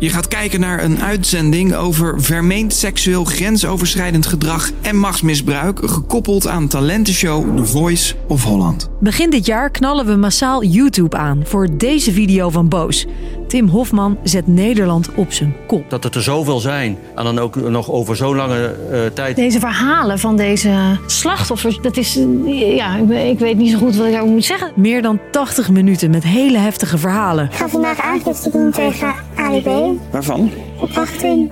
Je gaat kijken naar een uitzending over vermeend seksueel grensoverschrijdend gedrag en machtsmisbruik, gekoppeld aan talentenshow The Voice of Holland. Begin dit jaar knallen we massaal YouTube aan voor deze video van Boos. Tim Hofman zet Nederland op zijn kop. Dat het er zoveel zijn en dan ook nog over zo'n lange uh, tijd. Deze verhalen van deze slachtoffers, dat is, ja, ik weet niet zo goed wat ik daarover moet zeggen. Meer dan 80 minuten met hele heftige verhalen. Ik ga vandaag aangifte doen tegen Ali B. Waarvan?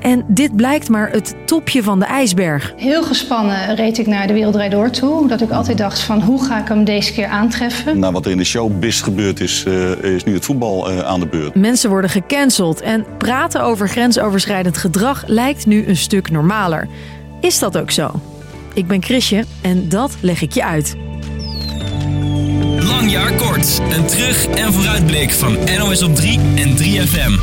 En dit blijkt maar het topje van de ijsberg. Heel gespannen reed ik naar de Wereldrijd Door toe. Dat ik altijd dacht van hoe ga ik hem deze keer aantreffen. Nou, wat er in de showbiz gebeurd is, uh, is nu het voetbal uh, aan de beurt. Mensen worden gecanceld en praten over grensoverschrijdend gedrag lijkt nu een stuk normaler. Is dat ook zo? Ik ben Chrisje en dat leg ik je uit. Lang jaar kort. Een terug- en vooruitblik van NOS op 3 en 3FM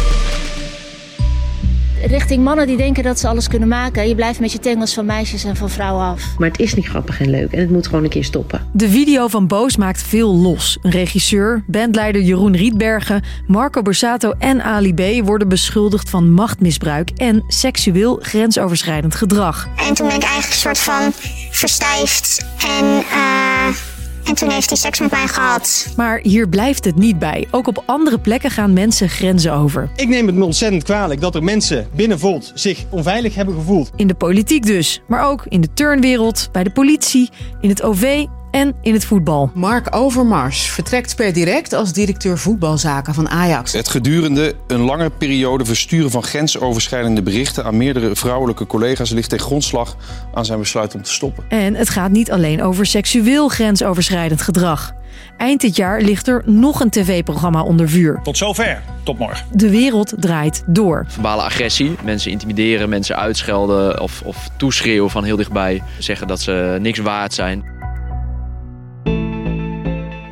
richting mannen die denken dat ze alles kunnen maken. Je blijft met je tengels van meisjes en van vrouwen af. Maar het is niet grappig en leuk en het moet gewoon een keer stoppen. De video van Boos maakt veel los. Een regisseur, bandleider Jeroen Rietbergen, Marco Borsato en Ali B worden beschuldigd van machtmisbruik en seksueel grensoverschrijdend gedrag. En toen ben ik eigenlijk een soort van verstijfd en... Uh... En toen heeft hij seks met mij gehad. Maar hier blijft het niet bij. Ook op andere plekken gaan mensen grenzen over. Ik neem het me ontzettend kwalijk dat er mensen binnen Volt zich onveilig hebben gevoeld. In de politiek dus, maar ook in de turnwereld, bij de politie, in het OV en in het voetbal. Mark Overmars vertrekt per direct als directeur voetbalzaken van Ajax. Het gedurende een lange periode versturen van grensoverschrijdende berichten aan meerdere vrouwelijke collega's ligt ten grondslag aan zijn besluit om te stoppen. En het gaat niet alleen over seksueel grensoverschrijdend gedrag. Eind dit jaar ligt er nog een tv-programma onder vuur. Tot zover. Tot morgen. De wereld draait door. Verbale agressie. Mensen intimideren, mensen uitschelden of, of toeschreeuwen van heel dichtbij. Zeggen dat ze niks waard zijn.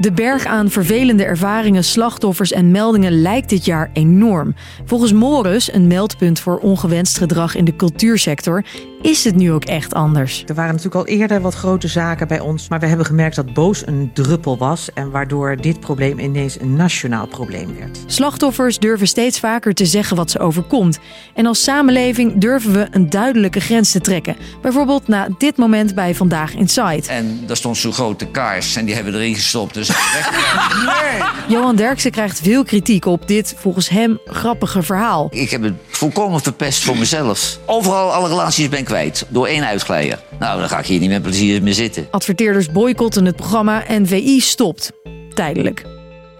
De berg aan vervelende ervaringen, slachtoffers en meldingen lijkt dit jaar enorm. Volgens Morus, een meldpunt voor ongewenst gedrag in de cultuursector, is het nu ook echt anders. Er waren natuurlijk al eerder wat grote zaken bij ons, maar we hebben gemerkt dat boos een druppel was en waardoor dit probleem ineens een nationaal probleem werd. Slachtoffers durven steeds vaker te zeggen wat ze overkomt. En als samenleving durven we een duidelijke grens te trekken. Bijvoorbeeld na dit moment bij Vandaag Inside. En daar stond zo'n grote kaars en die hebben we erin gestopt. Dus nee. Johan Derksen krijgt veel kritiek op dit volgens hem grappige verhaal. Ik heb het volkomen verpest voor mezelf. Overal alle relaties ben ik kwijt door één uitglijder. Nou, dan ga ik hier niet met plezier meer zitten. Adverteerders boycotten het programma en VI stopt. Tijdelijk.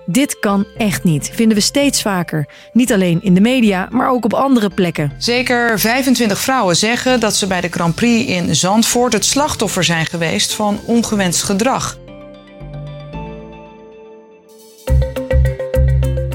Dit kan echt niet, vinden we steeds vaker. Niet alleen in de media, maar ook op andere plekken. Zeker 25 vrouwen zeggen dat ze bij de Grand Prix in Zandvoort het slachtoffer zijn geweest van ongewenst gedrag.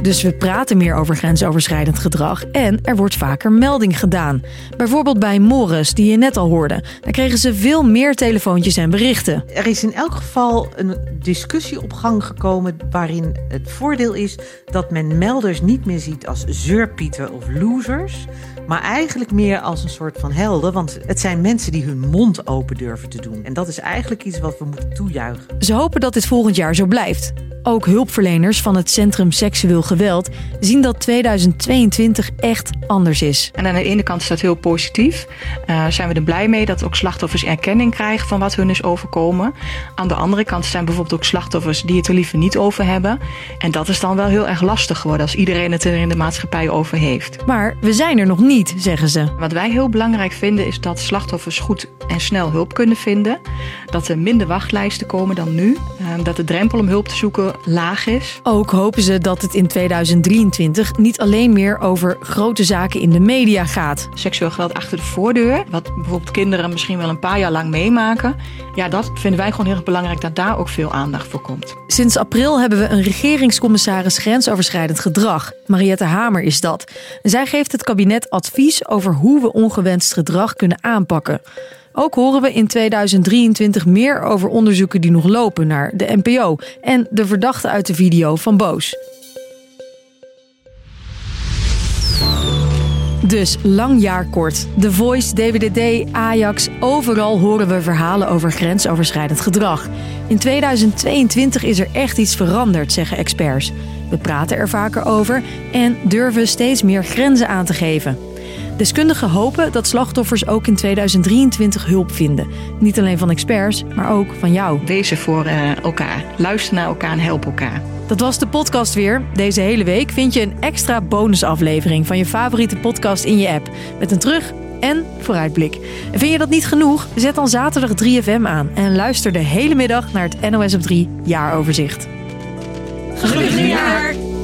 Dus we praten meer over grensoverschrijdend gedrag en er wordt vaker melding gedaan. Bijvoorbeeld bij Morris, die je net al hoorde. Daar kregen ze veel meer telefoontjes en berichten. Er is in elk geval een discussie op gang gekomen waarin het voordeel is dat men melders niet meer ziet als zeurpieten of losers, maar eigenlijk meer als een soort van helden, want het zijn mensen die hun mond open durven te doen. En dat is eigenlijk iets wat we moeten toejuichen. Ze hopen dat dit volgend jaar zo blijft. Ook hulpverleners van het Centrum Seksueel Geweld zien dat 2022 echt anders is. En aan de ene kant is dat heel positief. Uh, zijn we er blij mee dat ook slachtoffers erkenning krijgen van wat hun is overkomen. Aan de andere kant zijn bijvoorbeeld ook slachtoffers die het er liever niet over hebben. En dat is dan wel heel erg lastig geworden als iedereen het er in de maatschappij over heeft. Maar we zijn er nog niet, zeggen ze. Wat wij heel belangrijk vinden is dat slachtoffers goed en snel hulp kunnen vinden. Dat er minder wachtlijsten komen dan nu. Uh, dat de drempel om hulp te zoeken laag is. Ook hopen ze dat het in 2023 niet alleen meer over grote zaken in de media gaat. Seksueel geweld achter de voordeur, wat bijvoorbeeld kinderen misschien wel een paar jaar lang meemaken. Ja, dat vinden wij gewoon heel erg belangrijk dat daar ook veel aandacht voor komt. Sinds april hebben we een regeringscommissaris grensoverschrijdend gedrag. Mariette Hamer is dat. Zij geeft het kabinet advies over hoe we ongewenst gedrag kunnen aanpakken. Ook horen we in 2023 meer over onderzoeken die nog lopen naar de NPO en de verdachte uit de video van Boos. Dus lang jaar kort. The Voice, DWDD, Ajax, overal horen we verhalen over grensoverschrijdend gedrag. In 2022 is er echt iets veranderd, zeggen experts. We praten er vaker over en durven steeds meer grenzen aan te geven. Deskundigen hopen dat slachtoffers ook in 2023 hulp vinden. Niet alleen van experts, maar ook van jou. Wees er voor eh, elkaar. Luister naar elkaar en help elkaar. Dat was de podcast weer. Deze hele week vind je een extra bonusaflevering van je favoriete podcast in je app. Met een terug- en vooruitblik. En vind je dat niet genoeg? Zet dan zaterdag 3FM aan en luister de hele middag naar het NOS op 3 jaaroverzicht. Gelukkig nieuwjaar!